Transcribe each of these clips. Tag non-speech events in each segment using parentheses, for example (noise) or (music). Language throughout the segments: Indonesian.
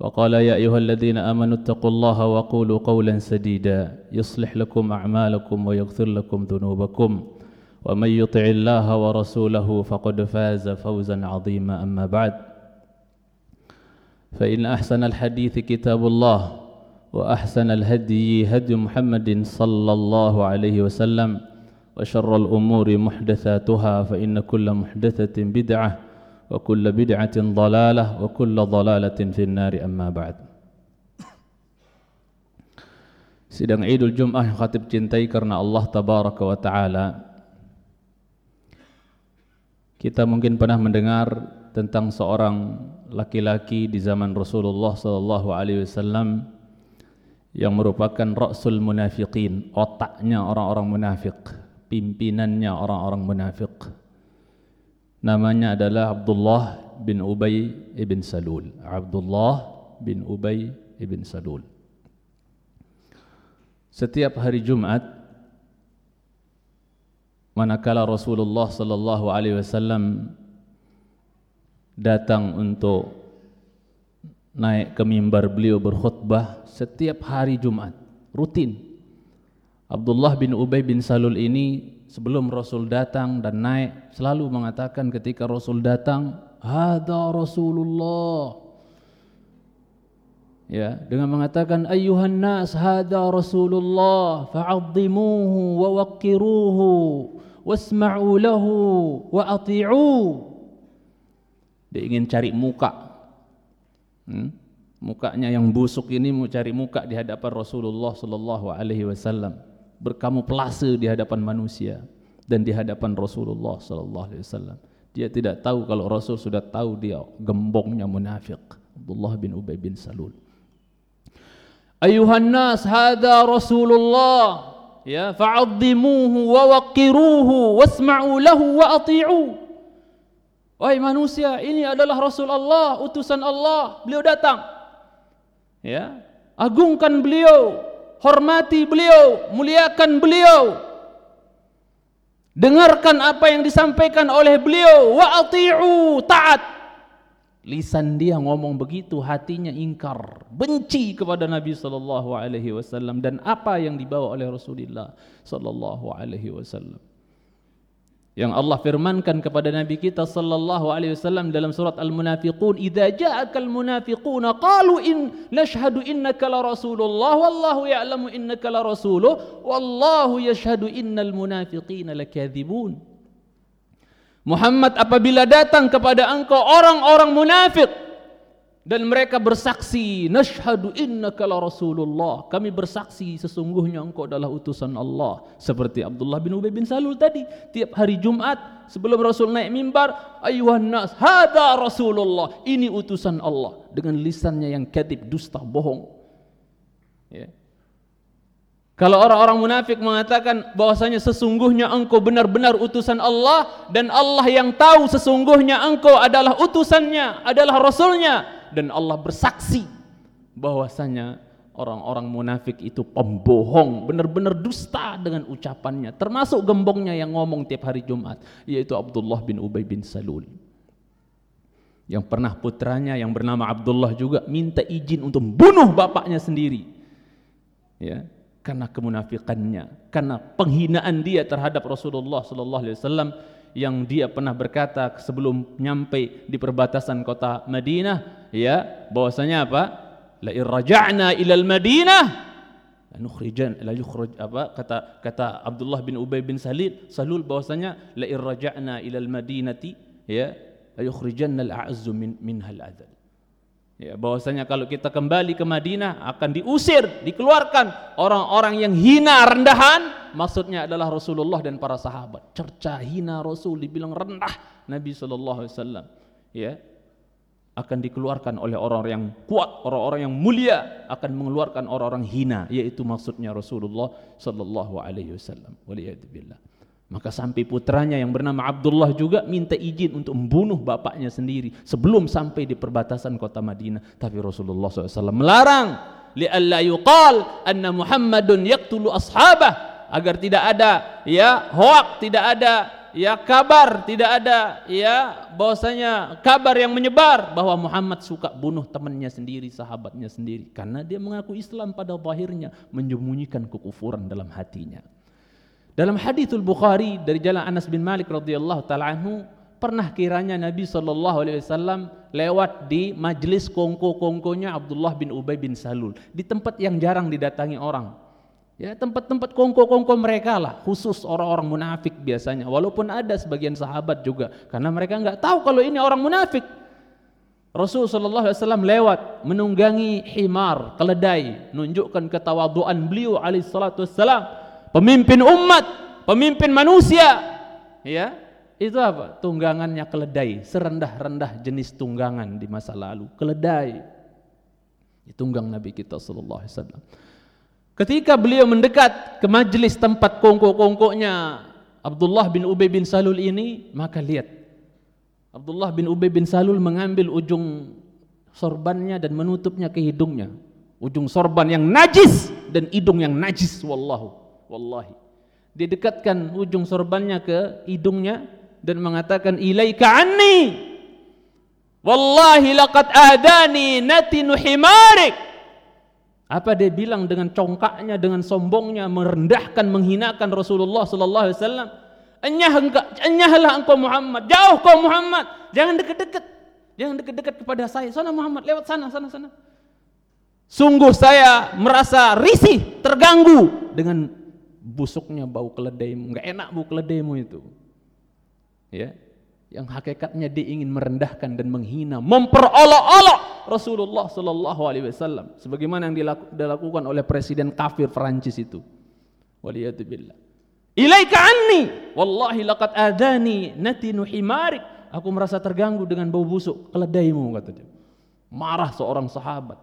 وقال يا أيها الذين آمنوا اتقوا الله وقولوا قولا سديدا يصلح لكم أعمالكم ويغفر لكم ذنوبكم ومن يطع الله ورسوله فقد فاز فوزا عظيما أما بعد فإن أحسن الحديث كتاب الله وأحسن الهدي هدي محمد صلى الله عليه وسلم وشر الأمور محدثاتها فإن كل محدثة بدعة وكل بدعة ضلالة وكل ضلالة في النار أما بعد Sidang Idul Jum'ah yang khatib cintai karena Allah Tabaraka wa Ta'ala Kita mungkin pernah mendengar tentang seorang laki-laki di zaman Rasulullah sallallahu alaihi wasallam yang merupakan rasul munafiqin, otaknya orang-orang munafik, pimpinannya orang-orang munafik. Namanya adalah Abdullah bin Ubay ibn Salul. Abdullah bin Ubay ibn Salul. Setiap hari Jumat manakala Rasulullah sallallahu alaihi wasallam datang untuk naik ke mimbar beliau berkhutbah setiap hari Jumat rutin Abdullah bin Ubay bin Salul ini sebelum Rasul datang dan naik selalu mengatakan ketika Rasul datang hadza Rasulullah. Ya dengan mengatakan ayyuhan nas hadza Rasulullah fa'azzimuhu wa waqqiruhu wasma'u lahu wa ati'u. Dia ingin cari muka. Hmm? mukanya yang busuk ini mau cari muka di hadapan Rasulullah sallallahu alaihi wasallam berkamuflase di hadapan manusia dan di hadapan Rasulullah sallallahu alaihi wasallam. Dia tidak tahu kalau Rasul sudah tahu dia gembongnya munafik Abdullah bin Ubay bin Salul. Ayuhan nas hada Rasulullah. Ya fa'azzimuhu wa waqqiruhu wasma'u lahu wa ati'u. Wahai manusia, ini adalah Rasul Allah, utusan Allah. Beliau datang. Ya, agungkan beliau, hormati beliau, muliakan beliau. Dengarkan apa yang disampaikan oleh beliau, wa ati'u, taat. Lisan dia ngomong begitu, hatinya ingkar, benci kepada Nabi sallallahu alaihi wasallam dan apa yang dibawa oleh Rasulullah sallallahu alaihi wasallam yang Allah firmankan kepada Nabi kita sallallahu alaihi wasallam dalam surat Al-Munafiqun idza ja'akal munafiquna qalu in nashhadu innaka la rasulullah wallahu ya'lamu innaka la rasuluh wallahu yashhadu innal munafiqina lakadzibun Muhammad apabila datang kepada engkau orang-orang munafik dan mereka bersaksi nashhadu innaka la rasulullah. Kami bersaksi sesungguhnya engkau adalah utusan Allah. Seperti Abdullah bin Ubay bin Salul tadi tiap hari Jumat sebelum Rasul naik mimbar ayuhan nas hadza rasulullah. Ini utusan Allah. Dengan lisannya yang kadib dusta bohong. Ya. Kalau orang-orang munafik mengatakan bahwasanya sesungguhnya engkau benar-benar utusan Allah dan Allah yang tahu sesungguhnya engkau adalah utusannya, adalah rasulnya dan Allah bersaksi bahwasanya orang-orang munafik itu pembohong, benar-benar dusta dengan ucapannya, termasuk gembongnya yang ngomong tiap hari Jumat, yaitu Abdullah bin Ubay bin Salul. Yang pernah putranya yang bernama Abdullah juga minta izin untuk membunuh bapaknya sendiri. Ya, karena kemunafikannya, karena penghinaan dia terhadap Rasulullah sallallahu alaihi wasallam yang dia pernah berkata sebelum nyampe di perbatasan kota Madinah ya bahwasanya apa? La irja'na ila al-Madinah nukhrijan la yukhraj apa? Kata kata Abdullah bin Ubay bin Salil Salul bahwasanya la irja'na ila al-madinati ya la yukhrijanna al-a'azzu min minhal adal ya bahwasanya kalau kita kembali ke Madinah akan diusir dikeluarkan orang-orang yang hina rendahan maksudnya adalah Rasulullah dan para sahabat cerca hina Rasul dibilang rendah Nabi sallallahu alaihi wasallam ya akan dikeluarkan oleh orang-orang yang kuat, orang-orang yang mulia akan mengeluarkan orang-orang hina, yaitu maksudnya Rasulullah sallallahu alaihi wasallam. Waliyadzubillah. Maka sampai putranya yang bernama Abdullah juga minta izin untuk membunuh bapaknya sendiri sebelum sampai di perbatasan kota Madinah. Tapi Rasulullah SAW melarang. Li'alla yuqal anna Muhammadun yaqtulu ashabah. Agar tidak ada ya hoak, tidak ada ya kabar tidak ada ya bahwasanya kabar yang menyebar bahwa Muhammad suka bunuh temannya sendiri sahabatnya sendiri. Karena dia mengaku Islam pada zahirnya menyembunyikan kekufuran dalam hatinya dalam hadithul Bukhari dari jalan Anas bin Malik radhiyallahu taala anhu pernah kiranya Nabi sallallahu alaihi wasallam lewat di majlis kongko-kongkonya Abdullah bin Ubay bin Salul di tempat yang jarang didatangi orang Ya tempat-tempat kongko-kongko mereka lah, khusus orang-orang munafik biasanya. Walaupun ada sebagian sahabat juga, karena mereka nggak tahu kalau ini orang munafik. Rasul Shallallahu Alaihi Wasallam lewat menunggangi himar, keledai, menunjukkan ketawaduan beliau Alaihissalatu Wassalam, pemimpin umat, pemimpin manusia. Ya, itu apa? Tunggangannya keledai, serendah-rendah jenis tunggangan di masa lalu, keledai. Ditunggang Nabi kita Shallallahu Alaihi Wasallam. Ketika beliau mendekat ke majlis tempat kongko-kongkonya Abdullah bin Ubay bin Salul ini, maka lihat Abdullah bin Ubay bin Salul mengambil ujung sorbannya dan menutupnya ke hidungnya. Ujung sorban yang najis dan hidung yang najis wallahu wallahi. Dia dekatkan ujung sorbannya ke hidungnya dan mengatakan ilaika anni. Wallahi laqad adani natinu himarik. Apa dia bilang dengan congkaknya, dengan sombongnya, merendahkan, menghinakan Rasulullah sallallahu alaihi wasallam? Enyah engkau, enyahlah engkau Muhammad, jauh kau Muhammad, jangan dekat-dekat. Jangan dekat-dekat kepada saya. Sana Muhammad, lewat sana, sana, sana. Sungguh saya merasa risih, terganggu dengan busuknya bau keledaimu. Enggak enak bau keledaimu itu. Ya, yang hakikatnya dia ingin merendahkan dan menghina, memperolok-olok Rasulullah sallallahu alaihi wasallam sebagaimana yang dilakukan oleh presiden kafir Prancis itu. Waliyatubillah. Ilaika anni wallahi laqad adani natinu himarik. Aku merasa terganggu dengan bau busuk keledaimu kata dia. Marah seorang sahabat.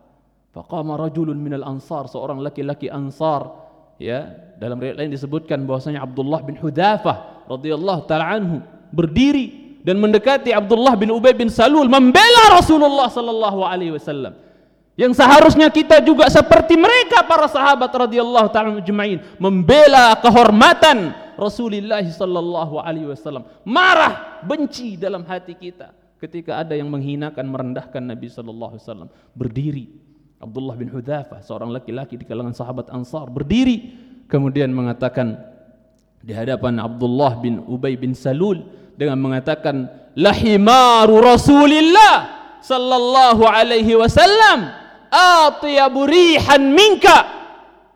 Faqama rajulun minal ansar, seorang laki-laki ansar ya, dalam riwayat lain disebutkan bahwasanya Abdullah bin Hudzafah radhiyallahu taala anhu berdiri dan mendekati Abdullah bin Ubay bin Salul membela Rasulullah sallallahu alaihi wasallam. Yang seharusnya kita juga seperti mereka para sahabat radhiyallahu taala majma'in membela kehormatan Rasulullah sallallahu alaihi wasallam. Marah, benci dalam hati kita ketika ada yang menghinakan, merendahkan Nabi sallallahu alaihi wasallam. Berdiri Abdullah bin Hudzafah, seorang laki-laki di kalangan sahabat Ansar, berdiri kemudian mengatakan di hadapan Abdullah bin Ubay bin Salul dengan mengatakan lahimaru Rasulillah sallallahu alaihi wasallam atyabu rihan minka.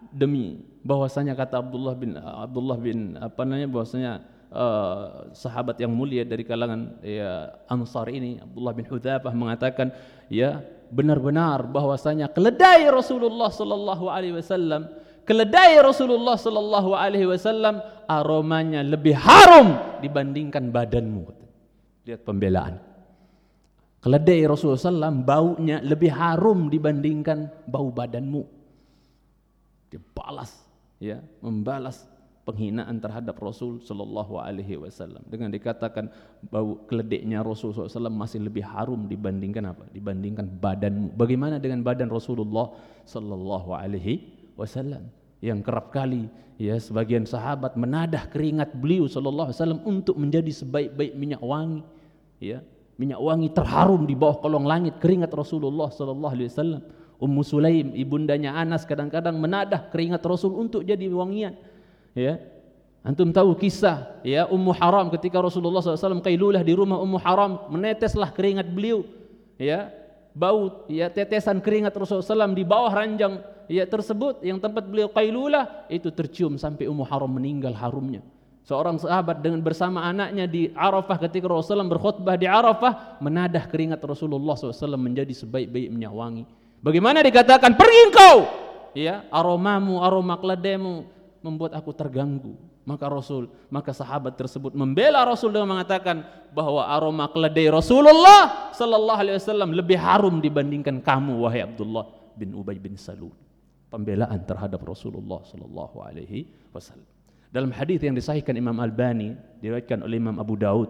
Demi bahwasanya kata Abdullah bin Abdullah bin apa namanya bahwasanya uh, sahabat yang mulia dari kalangan ya Ansar ini Abdullah bin Hudzafah mengatakan ya benar-benar bahwasanya keledai Rasulullah sallallahu alaihi wasallam keledai Rasulullah sallallahu alaihi wasallam aromanya lebih harum dibandingkan badanmu. Lihat pembelaan. Keledai Rasulullah SAW baunya lebih harum dibandingkan bau badanmu. Dia balas, ya, membalas penghinaan terhadap Rasul Sallallahu Alaihi Wasallam. Dengan dikatakan bau keledeknya Rasul SAW masih lebih harum dibandingkan apa? Dibandingkan badanmu. Bagaimana dengan badan Rasulullah Sallallahu Alaihi wasallam? Yang kerap kali ya sebagian sahabat menadah keringat beliau sallallahu alaihi wasallam untuk menjadi sebaik-baik minyak wangi ya. Minyak wangi terharum di bawah kolong langit keringat Rasulullah sallallahu alaihi wasallam. Ummu Sulaim ibundanya Anas kadang-kadang menadah keringat Rasul untuk jadi wangian ya Antum tahu kisah ya Ummu Haram ketika Rasulullah SAW kailulah di rumah Ummu Haram meneteslah keringat beliau ya bau ya tetesan keringat Rasulullah SAW di bawah ranjang ya tersebut yang tempat beliau qailulah itu tercium sampai Ummu Haram meninggal harumnya. Seorang sahabat dengan bersama anaknya di Arafah ketika Rasulullah berkhutbah di Arafah menadah keringat Rasulullah SAW menjadi sebaik-baik minyak wangi. Bagaimana dikatakan pergi engkau? Ya, aromamu, aroma keledaimu membuat aku terganggu. Maka Rasul, maka sahabat tersebut membela Rasul dengan mengatakan bahwa aroma keledai Rasulullah sallallahu alaihi wasallam lebih harum dibandingkan kamu wahai Abdullah bin Ubay bin Salul. Pembelaan terhadap Rasulullah sallallahu alaihi wasallam. Dalam hadis yang disahihkan Imam Albani, diriwayatkan oleh Imam Abu Daud,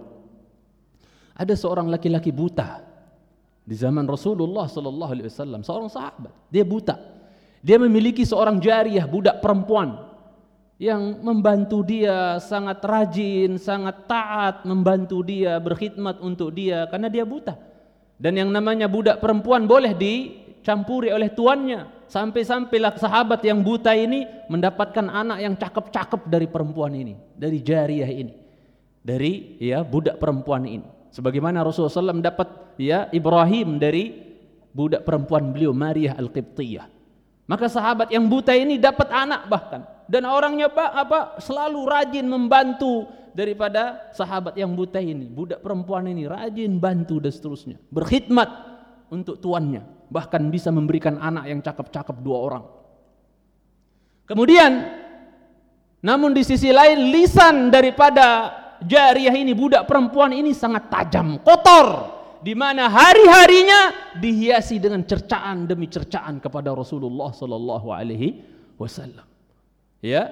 ada seorang laki-laki buta di zaman Rasulullah sallallahu alaihi wasallam, seorang sahabat. Dia buta. Dia memiliki seorang jariah budak perempuan yang membantu dia sangat rajin, sangat taat membantu dia, berkhidmat untuk dia karena dia buta. Dan yang namanya budak perempuan boleh dicampuri oleh tuannya. Sampai-sampailah sahabat yang buta ini mendapatkan anak yang cakep-cakep dari perempuan ini, dari jariah ini. Dari ya budak perempuan ini. Sebagaimana Rasulullah SAW mendapat ya Ibrahim dari budak perempuan beliau Maria Al-Qibtiyah. Maka sahabat yang buta ini dapat anak bahkan dan orangnya apa, apa selalu rajin membantu daripada sahabat yang buta ini. Budak perempuan ini rajin bantu dan seterusnya. Berkhidmat untuk tuannya. Bahkan bisa memberikan anak yang cakep-cakep dua orang. Kemudian namun di sisi lain lisan daripada jariah ini budak perempuan ini sangat tajam kotor. Di mana hari-harinya dihiasi dengan cercaan demi cercaan kepada Rasulullah sallallahu alaihi wasallam ya.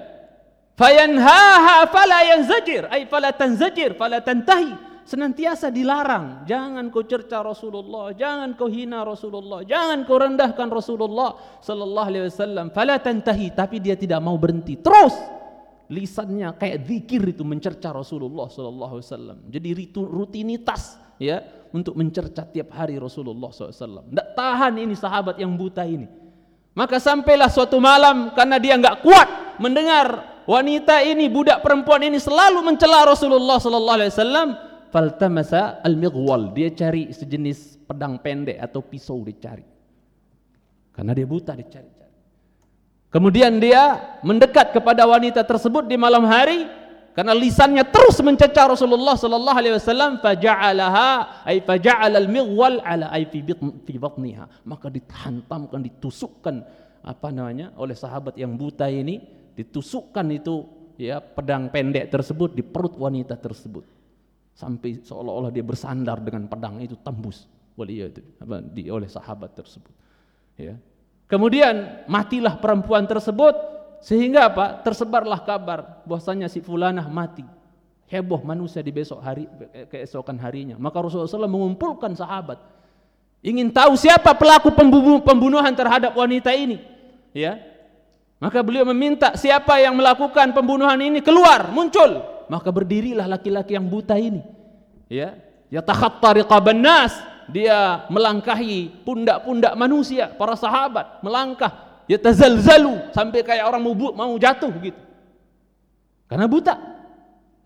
Fayanhaha fala yanzajir. Ay fala tanzajir fala tantahi. Senantiasa dilarang. Jangan kau cerca Rasulullah jangan kau hina Rasulullah jangan kau rendahkan Rasulullah sallallahu alaihi wasallam. Fala tantahi tapi dia tidak mau berhenti. Terus lisannya kayak zikir itu mencerca Rasulullah sallallahu alaihi wasallam. Jadi rutinitas ya untuk mencerca tiap hari Rasulullah SAW. Tidak tahan ini sahabat yang buta ini. Maka sampailah suatu malam karena dia nggak kuat mendengar wanita ini budak perempuan ini selalu mencela Rasulullah sallallahu alaihi wasallam faltamasa al-mighwal. Dia cari sejenis pedang pendek atau pisau dicari. Karena dia buta dicari cari kemudian dia mendekat kepada wanita tersebut di malam hari karena lisannya terus mencecar Rasulullah sallallahu alaihi wasallam faja'alaha ay faja'al al-mighwal ala ay fi batniha. Maka dihantamkan ditusukkan apa namanya oleh sahabat yang buta ini ditusukkan itu ya pedang pendek tersebut di perut wanita tersebut. Sampai seolah-olah dia bersandar dengan pedang itu tembus. Wali itu di, oleh sahabat tersebut ya. Kemudian matilah perempuan tersebut sehingga apa? Tersebarlah kabar bahwasanya si fulanah mati. Heboh manusia di besok hari keesokan harinya. Maka Rasulullah SAW mengumpulkan sahabat. Ingin tahu siapa pelaku pembunuhan terhadap wanita ini ya maka beliau meminta siapa yang melakukan pembunuhan ini keluar, muncul. Maka berdirilah laki-laki yang buta ini. Ya, ya takhatta riqaban nas. Dia melangkahi pundak-pundak manusia, para sahabat, melangkah, ya tazalzalu sampai kayak orang mau mau jatuh gitu. Karena buta.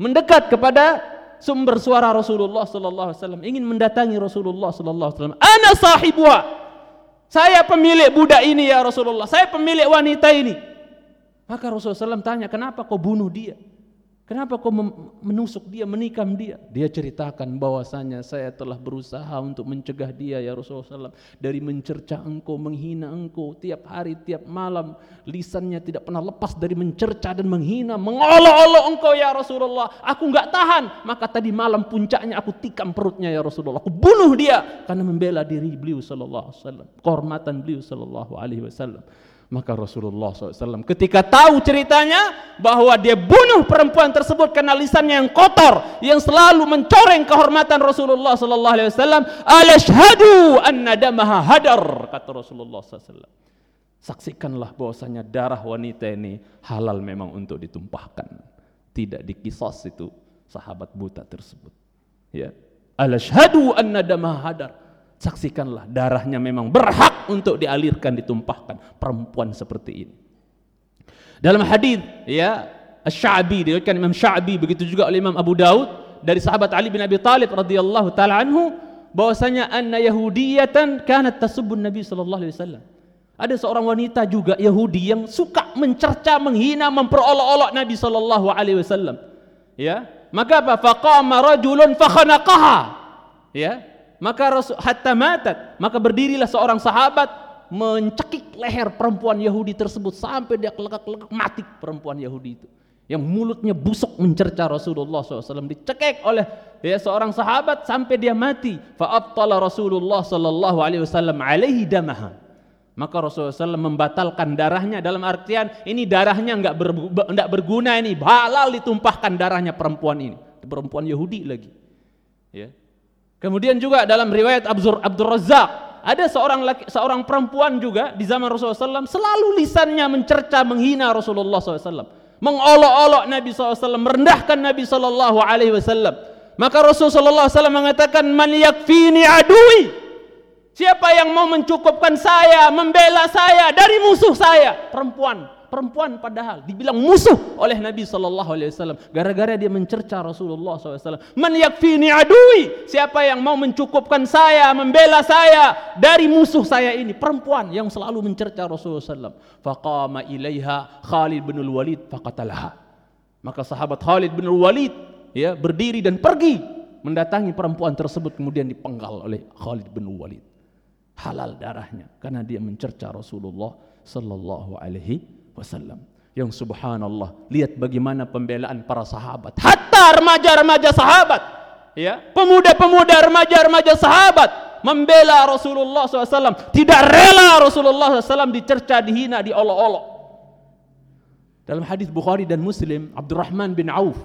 Mendekat kepada sumber suara Rasulullah sallallahu alaihi wasallam, ingin mendatangi Rasulullah sallallahu alaihi wasallam. Ana sahibuha. Saya pemilik budak ini ya Rasulullah. Saya pemilik wanita ini. Maka Rasulullah SAW tanya, kenapa kau bunuh dia? Kenapa kau menusuk dia, menikam dia? Dia ceritakan bahwasanya saya telah berusaha untuk mencegah dia ya Rasulullah SAW dari mencerca engkau, menghina engkau tiap hari, tiap malam. Lisannya tidak pernah lepas dari mencerca dan menghina, mengolok-olok engkau ya Rasulullah. Aku nggak tahan. Maka tadi malam puncaknya aku tikam perutnya ya Rasulullah. Aku bunuh dia karena membela diri beliau Sallallahu Alaihi Wasallam, kehormatan beliau Sallallahu Alaihi Wasallam. Maka Rasulullah SAW ketika tahu ceritanya bahwa dia bunuh perempuan tersebut karena lisannya yang kotor yang selalu mencoreng kehormatan Rasulullah SAW. Alashhadu anna damaha hadar kata Rasulullah SAW. Saksikanlah bahwasanya darah wanita ini halal memang untuk ditumpahkan, tidak dikisos itu sahabat buta tersebut. Ya, alashhadu anna damaha hadar saksikanlah darahnya memang berhak untuk dialirkan ditumpahkan perempuan seperti ini dalam hadis ya Asy-Sya'bi diriwayatkan Imam Sya'bi begitu juga oleh Imam Abu Daud dari sahabat Ali bin Abi Thalib radhiyallahu taala anhu bahwasanya anna yahudiyatan kanat tasubbun Nabi sallallahu alaihi wasallam. Ada seorang wanita juga Yahudi yang suka mencerca, menghina, memperolok-olok Nabi sallallahu alaihi wasallam. Ya. Maka apa? Faqama rajulun fakhanaqaha. Ya. Maka Rasul hatta matat, maka berdirilah seorang sahabat mencekik leher perempuan Yahudi tersebut sampai dia kelekak-kelekak mati perempuan Yahudi itu. Yang mulutnya busuk mencerca Rasulullah SAW dicekik oleh ya, seorang sahabat sampai dia mati. Fa'abtala Rasulullah sallallahu alaihi alaihi damaha. Maka Rasulullah SAW membatalkan darahnya dalam artian ini darahnya enggak, ber, enggak berguna ini halal ditumpahkan darahnya perempuan ini perempuan Yahudi lagi. Ya kemudian juga dalam riwayat Abdur Abdur Razak ada seorang laki, seorang perempuan juga di zaman Rasulullah SAW selalu lisannya mencerca menghina Rasulullah SAW mengolok-olok Nabi SAW, merendahkan Nabi SAW. Alaihi Wasallam. Maka Rasulullah SAW mengatakan, "Man yakfini adui." Siapa yang mau mencukupkan saya, membela saya dari musuh saya? Perempuan perempuan padahal dibilang musuh oleh Nabi sallallahu alaihi wasallam gara-gara dia mencerca Rasulullah SAW. Man yakfini adui? Siapa yang mau mencukupkan saya, membela saya dari musuh saya ini? Perempuan yang selalu mencerca Rasulullah SAW. Faqama ilaiha Khalid bin Walid faqatalaha. Maka sahabat Khalid bin Walid ya berdiri dan pergi mendatangi perempuan tersebut kemudian dipenggal oleh Khalid bin Walid. Halal darahnya karena dia mencerca Rasulullah sallallahu alaihi wasallam. Yang subhanallah, lihat bagaimana pembelaan para sahabat. Hatta remaja-remaja sahabat, ya, pemuda-pemuda remaja-remaja sahabat membela Rasulullah SAW. Tidak rela Rasulullah SAW dicerca, dihina, diolok-olok. Dalam hadis Bukhari dan Muslim, Abdurrahman bin Auf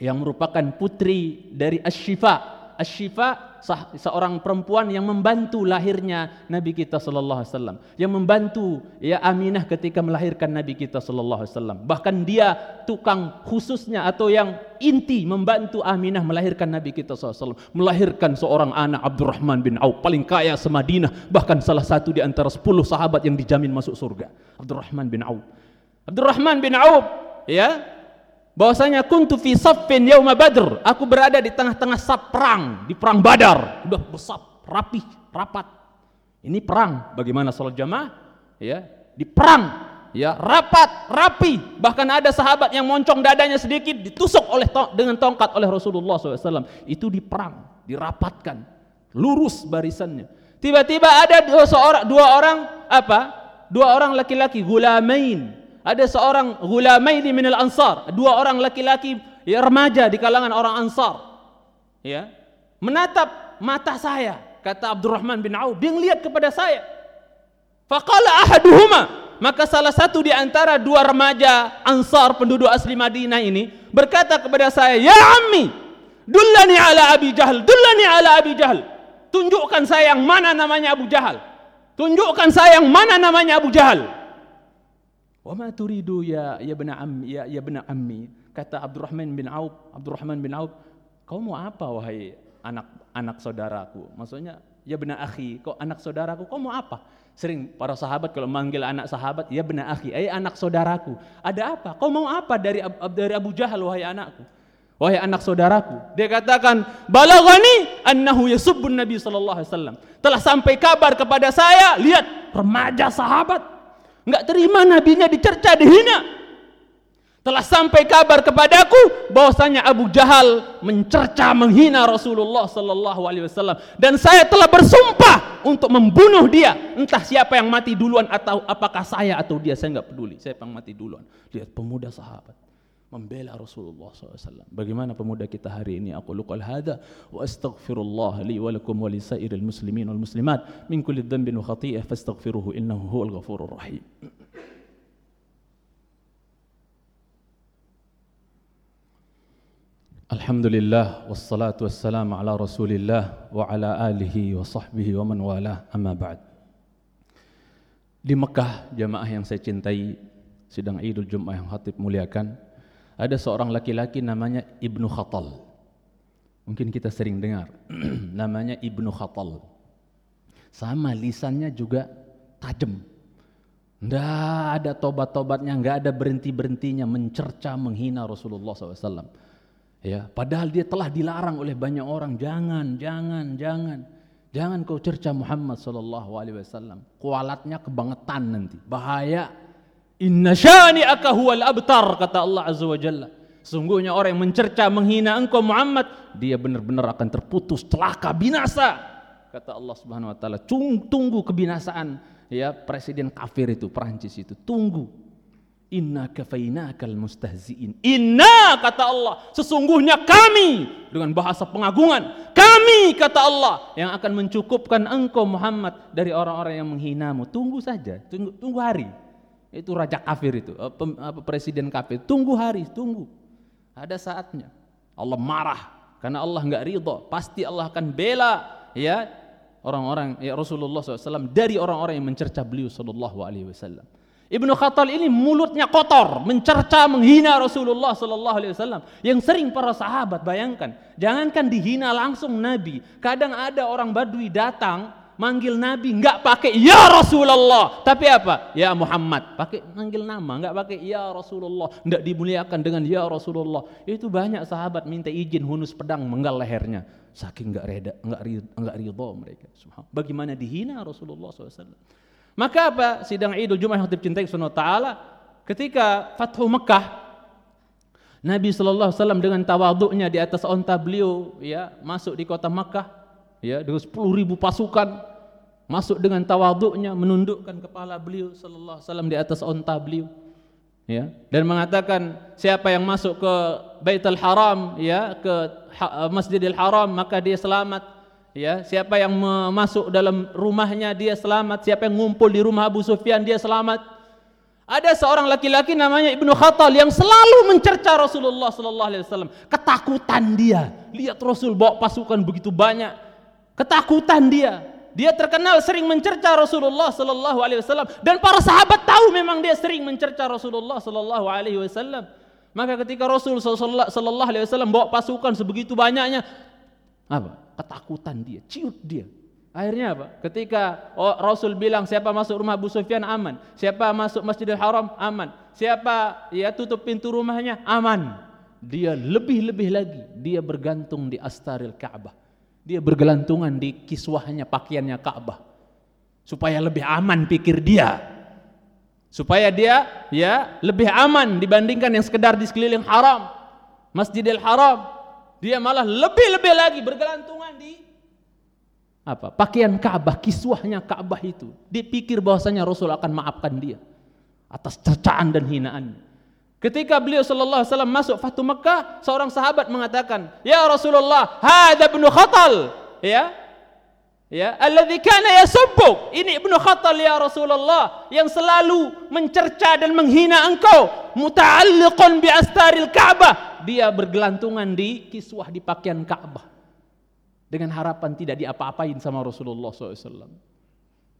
yang merupakan putri dari Asy-Syifa. Seorang perempuan yang membantu lahirnya Nabi kita sallallahu alaihi wasallam, yang membantu ya Aminah ketika melahirkan Nabi kita sallallahu alaihi wasallam. Bahkan dia tukang khususnya atau yang inti membantu Aminah melahirkan Nabi kita sallallahu alaihi wasallam, melahirkan seorang anak Abdurrahman bin Auf paling kaya semadinah, bahkan salah satu di antara 10 sahabat yang dijamin masuk surga. Abdurrahman bin Auf. Abdurrahman bin Auf ya bahwasanya kuntu fi saffin yauma badr. Aku berada di tengah-tengah saf perang di perang badar. Udah besar rapi rapat. Ini perang. Bagaimana salat jamaah? Ya di perang. Ya rapat rapi. Bahkan ada sahabat yang moncong dadanya sedikit ditusuk oleh to dengan tongkat oleh Rasulullah SAW itu di perang dirapatkan. Lurus barisannya. Tiba-tiba ada dua, seorang, dua orang apa? Dua orang laki-laki gulamain ada seorang ghulamaini minal ansar, dua orang laki-laki ya, remaja di kalangan orang ansar. Ya. Menatap mata saya, kata Abdurrahman bin Auf, dia lihat kepada saya. Faqala ahaduhuma, maka salah satu di antara dua remaja ansar penduduk asli Madinah ini berkata kepada saya, "Ya ammi, dullani ala Abi Jahal, dullani ala Abi Jahal." Tunjukkan saya yang mana namanya Abu Jahal. Tunjukkan saya yang mana namanya Abu Jahal. Wa ma turidu ya ya bena ammi ya ya bena ammi? Kata Abdurrahman bin Auf Abdurrahman bin Auf kau mau apa wahai anak anak saudaraku? Maksudnya ya bena akhi kau anak saudaraku kau mau apa? Sering para sahabat kalau manggil anak sahabat ya bena akhi eh anak saudaraku ada apa? Kau mau apa dari dari Abu Jahal wahai anakku? Wahai anak saudaraku. Dia katakan balaghani annahu yasubbun nabi sallallahu alaihi wasallam. Telah sampai kabar kepada saya lihat remaja sahabat Enggak terima nabinya dicerca, dihina. Telah sampai kabar kepadaku bahwasanya Abu Jahal mencerca, menghina Rasulullah sallallahu alaihi wasallam dan saya telah bersumpah untuk membunuh dia. Entah siapa yang mati duluan atau apakah saya atau dia, saya enggak peduli. Siapa yang mati duluan. Lihat pemuda sahabat membela Rasulullah SAW. Bagaimana pemuda kita hari ini? Aku luqal hada wa astaghfirullah li wa lakum wa li muslimin wal muslimat min kulli dhanbin wa khati'ah fastaghfiruhu innahu huwal ghafurur rahim. Alhamdulillah wassalatu wassalamu ala Rasulillah wa ala alihi wa sahbihi wa man walah amma ba'd. Di Mekah jamaah yang saya cintai sidang Idul Jumat yang khatib muliakan ada seorang laki-laki namanya Ibnu Khatal. Mungkin kita sering dengar (clears throat) namanya Ibnu Khatal. Sama lisannya juga tajam. Tidak ada tobat-tobatnya, nggak ada berhenti-berhentinya mencerca, menghina Rasulullah SAW. Ya, padahal dia telah dilarang oleh banyak orang, jangan, jangan, jangan. Jangan kau cerca Muhammad sallallahu alaihi wasallam. Kualatnya kebangetan nanti. Bahaya. Inna huwal abtar kata Allah Azza wa Jalla. Sungguhnya orang yang mencerca menghina engkau Muhammad, dia benar-benar akan terputus celaka binasa. Kata Allah Subhanahu wa taala, tunggu kebinasaan ya presiden kafir itu Perancis itu. Tunggu Inna kafainakal mustahziin. Inna kata Allah, sesungguhnya kami dengan bahasa pengagungan, kami kata Allah yang akan mencukupkan engkau Muhammad dari orang-orang yang menghinamu. Tunggu saja, tunggu, tunggu hari. Itu raja kafir itu, eh, presiden kafir. Tunggu hari, tunggu. Ada saatnya. Allah marah karena Allah nggak ridho. Pasti Allah akan bela ya orang-orang ya Rasulullah SAW dari orang-orang yang mencerca beliau Sallallahu Alaihi Wasallam. Ibnu Khattal ini mulutnya kotor, mencerca, menghina Rasulullah sallallahu alaihi wasallam. Yang sering para sahabat bayangkan, jangankan dihina langsung Nabi. Kadang ada orang Badui datang manggil Nabi nggak pakai ya Rasulullah, tapi apa? Ya Muhammad. Pakai manggil nama, nggak pakai ya Rasulullah, nggak dimuliakan dengan ya Rasulullah. Itu banyak sahabat minta izin hunus pedang menggal lehernya. Saking nggak reda, nggak nggak ridho mereka. Bagaimana dihina Rasulullah SAW? Maka apa? Sidang Idul Jumat yang cintai Subhanahu taala ketika Fathu Mekah Nabi sallallahu alaihi wasallam dengan tawaduknya di atas onta beliau ya masuk di kota Mekah ya dengan 10 ribu pasukan masuk dengan tawaduknya menundukkan kepala beliau sallallahu alaihi wasallam di atas onta beliau ya dan mengatakan siapa yang masuk ke Baitul Haram ya ke Masjidil Haram maka dia selamat Ya, siapa yang masuk dalam rumahnya dia selamat, siapa yang ngumpul di rumah Abu Sufyan dia selamat. Ada seorang laki-laki namanya Ibnu Khattal yang selalu mencerca Rasulullah sallallahu alaihi wasallam. Ketakutan dia, lihat Rasul bawa pasukan begitu banyak. Ketakutan dia. Dia terkenal sering mencerca Rasulullah sallallahu alaihi wasallam dan para sahabat tahu memang dia sering mencerca Rasulullah sallallahu alaihi wasallam. Maka ketika Rasul sallallahu alaihi wasallam bawa pasukan sebegitu banyaknya, apa? ketakutan dia, ciut dia. Akhirnya apa? Ketika oh, Rasul bilang siapa masuk rumah Abu Sufyan aman, siapa masuk Masjidil Haram aman, siapa ya tutup pintu rumahnya aman. Dia lebih-lebih lagi dia bergantung di astaril Ka'bah. Dia bergelantungan di kiswahnya pakaiannya Ka'bah. Supaya lebih aman pikir dia. Supaya dia ya lebih aman dibandingkan yang sekedar di sekeliling haram. Masjidil Haram dia malah lebih-lebih lagi bergelantungan di apa? Pakaian Ka'bah, kiswahnya Ka'bah itu. Dia pikir bahwasanya Rasul akan maafkan dia atas cercaan dan hinaan. Ketika beliau sallallahu alaihi wasallam masuk Fatu Mekah, seorang sahabat mengatakan, "Ya Rasulullah, hadza ibnu Khatal." Ya, ya alladzi kana yasubbuk. Ini ibnu khattal ya Rasulullah yang selalu mencerca dan menghina engkau muta'alliqun bi astaril Ka'bah. Dia bergelantungan di kiswah di pakaian Ka'bah. Dengan harapan tidak diapa-apain sama Rasulullah SAW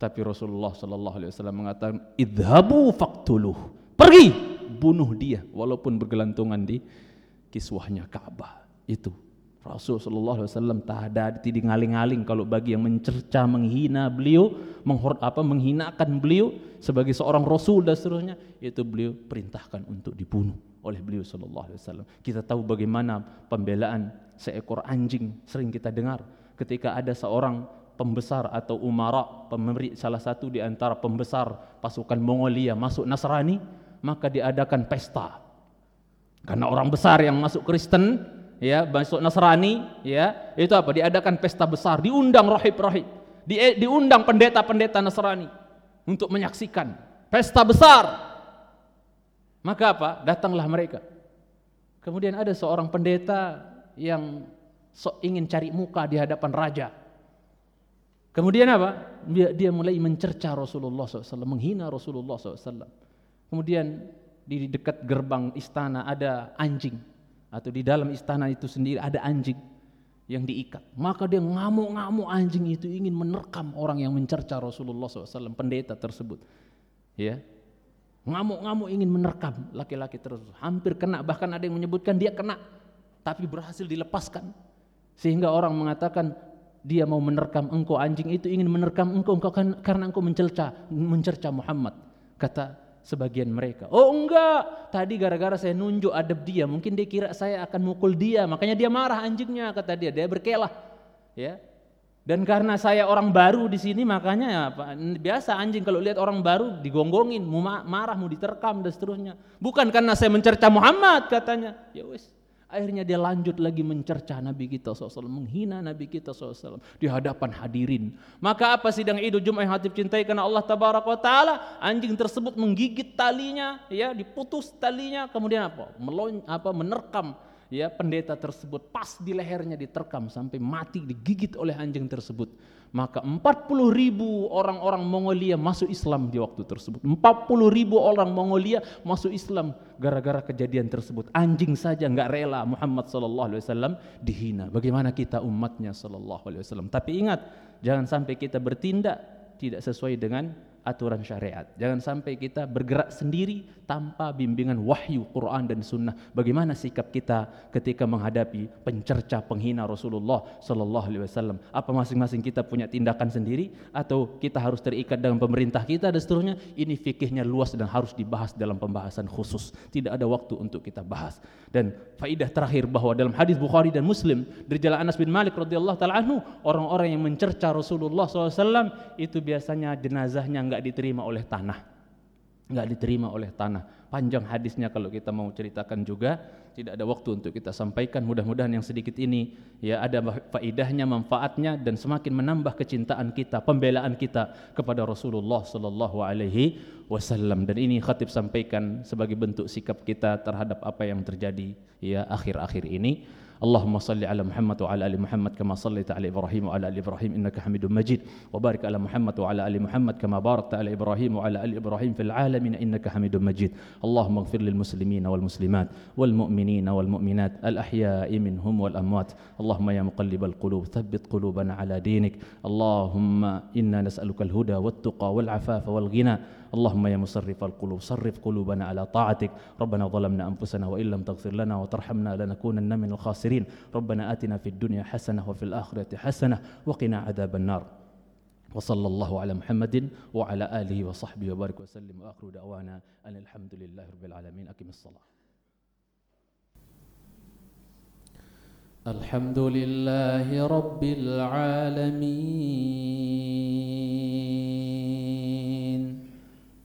tapi Rasulullah SAW mengatakan idhabu faktuluh pergi bunuh dia walaupun bergelantungan di kiswahnya Ka'bah. Itu. Rasul sallallahu alaihi wasallam tak ada tidak ngaling-ngaling kalau bagi yang mencerca, menghina beliau, menghor, apa menghinakan beliau sebagai seorang rasul dan seterusnya, itu beliau perintahkan untuk dibunuh oleh beliau sallallahu alaihi wasallam. Kita tahu bagaimana pembelaan seekor anjing sering kita dengar. Ketika ada seorang pembesar atau umara, pemberi salah satu di antara pembesar pasukan Mongolia masuk Nasrani, maka diadakan pesta. Karena orang besar yang masuk Kristen ya masuk Nasrani ya itu apa? Diadakan pesta besar diundang rohib-rohib di, diundang pendeta-pendeta Nasrani untuk menyaksikan. Pesta besar. Maka apa? Datanglah mereka. Kemudian ada seorang pendeta yang so, ingin cari muka di hadapan raja. Kemudian apa? Dia mulai mencerca Rasulullah SAW menghina Rasulullah SAW kemudian di dekat gerbang istana ada anjing atau di dalam istana itu sendiri ada anjing yang diikat. Maka dia ngamuk-ngamuk anjing itu ingin menerkam orang yang mencerca Rasulullah SAW, pendeta tersebut. Ya, ngamuk-ngamuk ingin menerkam laki-laki tersebut. Hampir kena, bahkan ada yang menyebutkan dia kena, tapi berhasil dilepaskan. Sehingga orang mengatakan dia mau menerkam engkau anjing itu ingin menerkam engkau, engkau kan, karena engkau mencerca mencerca Muhammad. Kata sebagian mereka. Oh enggak, tadi gara-gara saya nunjuk adab dia, mungkin dia kira saya akan mukul dia, makanya dia marah anjingnya kata dia, dia berkelah. Ya. Dan karena saya orang baru di sini makanya ya, biasa anjing kalau lihat orang baru digonggongin, mau marah, mau diterkam dan seterusnya. Bukan karena saya mencerca Muhammad katanya. Ya wes, Akhirnya dia lanjut lagi mencerca Nabi kita SAW, menghina Nabi kita SAW di hadapan hadirin. Maka apa sidang Idul Jumat yang hatib cintai karena Allah Tabaraka wa Taala, anjing tersebut menggigit talinya, ya, diputus talinya, kemudian apa? Melon, apa menerkam ya pendeta tersebut pas di lehernya diterkam sampai mati digigit oleh anjing tersebut maka 40 ribu orang-orang Mongolia masuk Islam di waktu tersebut. 40 ribu orang Mongolia masuk Islam gara-gara kejadian tersebut. Anjing saja nggak rela Muhammad sallallahu alaihi wasallam dihina. Bagaimana kita umatnya sallallahu alaihi wasallam? Tapi ingat jangan sampai kita bertindak tidak sesuai dengan aturan syariat. Jangan sampai kita bergerak sendiri tanpa bimbingan wahyu Quran dan Sunnah. Bagaimana sikap kita ketika menghadapi pencerca penghina Rasulullah Sallallahu Alaihi Wasallam? Apa masing-masing kita punya tindakan sendiri atau kita harus terikat dengan pemerintah kita dan seterusnya? Ini fikihnya luas dan harus dibahas dalam pembahasan khusus. Tidak ada waktu untuk kita bahas. Dan faidah terakhir bahwa dalam hadis Bukhari dan Muslim dari jalan Anas bin Malik radhiyallahu taala anhu orang-orang yang mencerca Rasulullah SAW itu biasanya jenazahnya nggak diterima oleh tanah. Nggak diterima oleh tanah. Panjang hadisnya kalau kita mau ceritakan juga tidak ada waktu untuk kita sampaikan. Mudah-mudahan yang sedikit ini ya ada faidahnya manfaatnya dan semakin menambah kecintaan kita pembelaan kita kepada Rasulullah sallallahu alaihi wasallam. Dan ini khatib sampaikan sebagai bentuk sikap kita terhadap apa yang terjadi ya akhir-akhir ini اللهم صل على محمد وعلى آل محمد كما صليت على إبراهيم وعلى آل إبراهيم إنك حميد مجيد. وبارك على محمد وعلى آل محمد كما باركت على إبراهيم وعلى آل إبراهيم في العالمين إنك حميد مجيد. اللهم اغفر للمسلمين والمسلمات والمؤمنين والمؤمنات الأحياء منهم والأموات. اللهم يا مقلب القلوب ثبت قلوبنا على دينك. اللهم إنا نسألك الهدى والتقى والعفاف والغنى. اللهم يا مصرف القلوب صرف قلوبنا على طاعتك. ربنا ظلمنا أنفسنا وإن لم تغفر لنا وترحمنا لنكونن من الخاسرين. ربنا آتنا في الدنيا حسنة وفي الآخرة حسنة وقنا عذاب النار. وصلى الله على محمد وعلى آله وصحبه وبارك وسلم. وآخر دعوانا أن الحمد لله رب العالمين. أقم الصلاة. الحمد لله رب العالمين.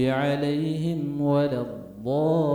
عليهم ولا الضالين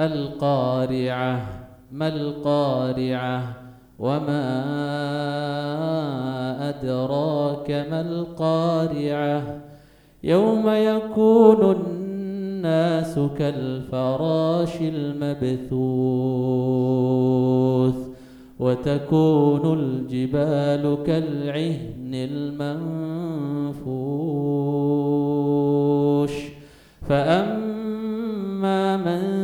القارعة ما القارعة؟ وما أدراك ما القارعة؟ يوم يكون الناس كالفراش المبثوث وتكون الجبال كالعهن المنفوش. فأما من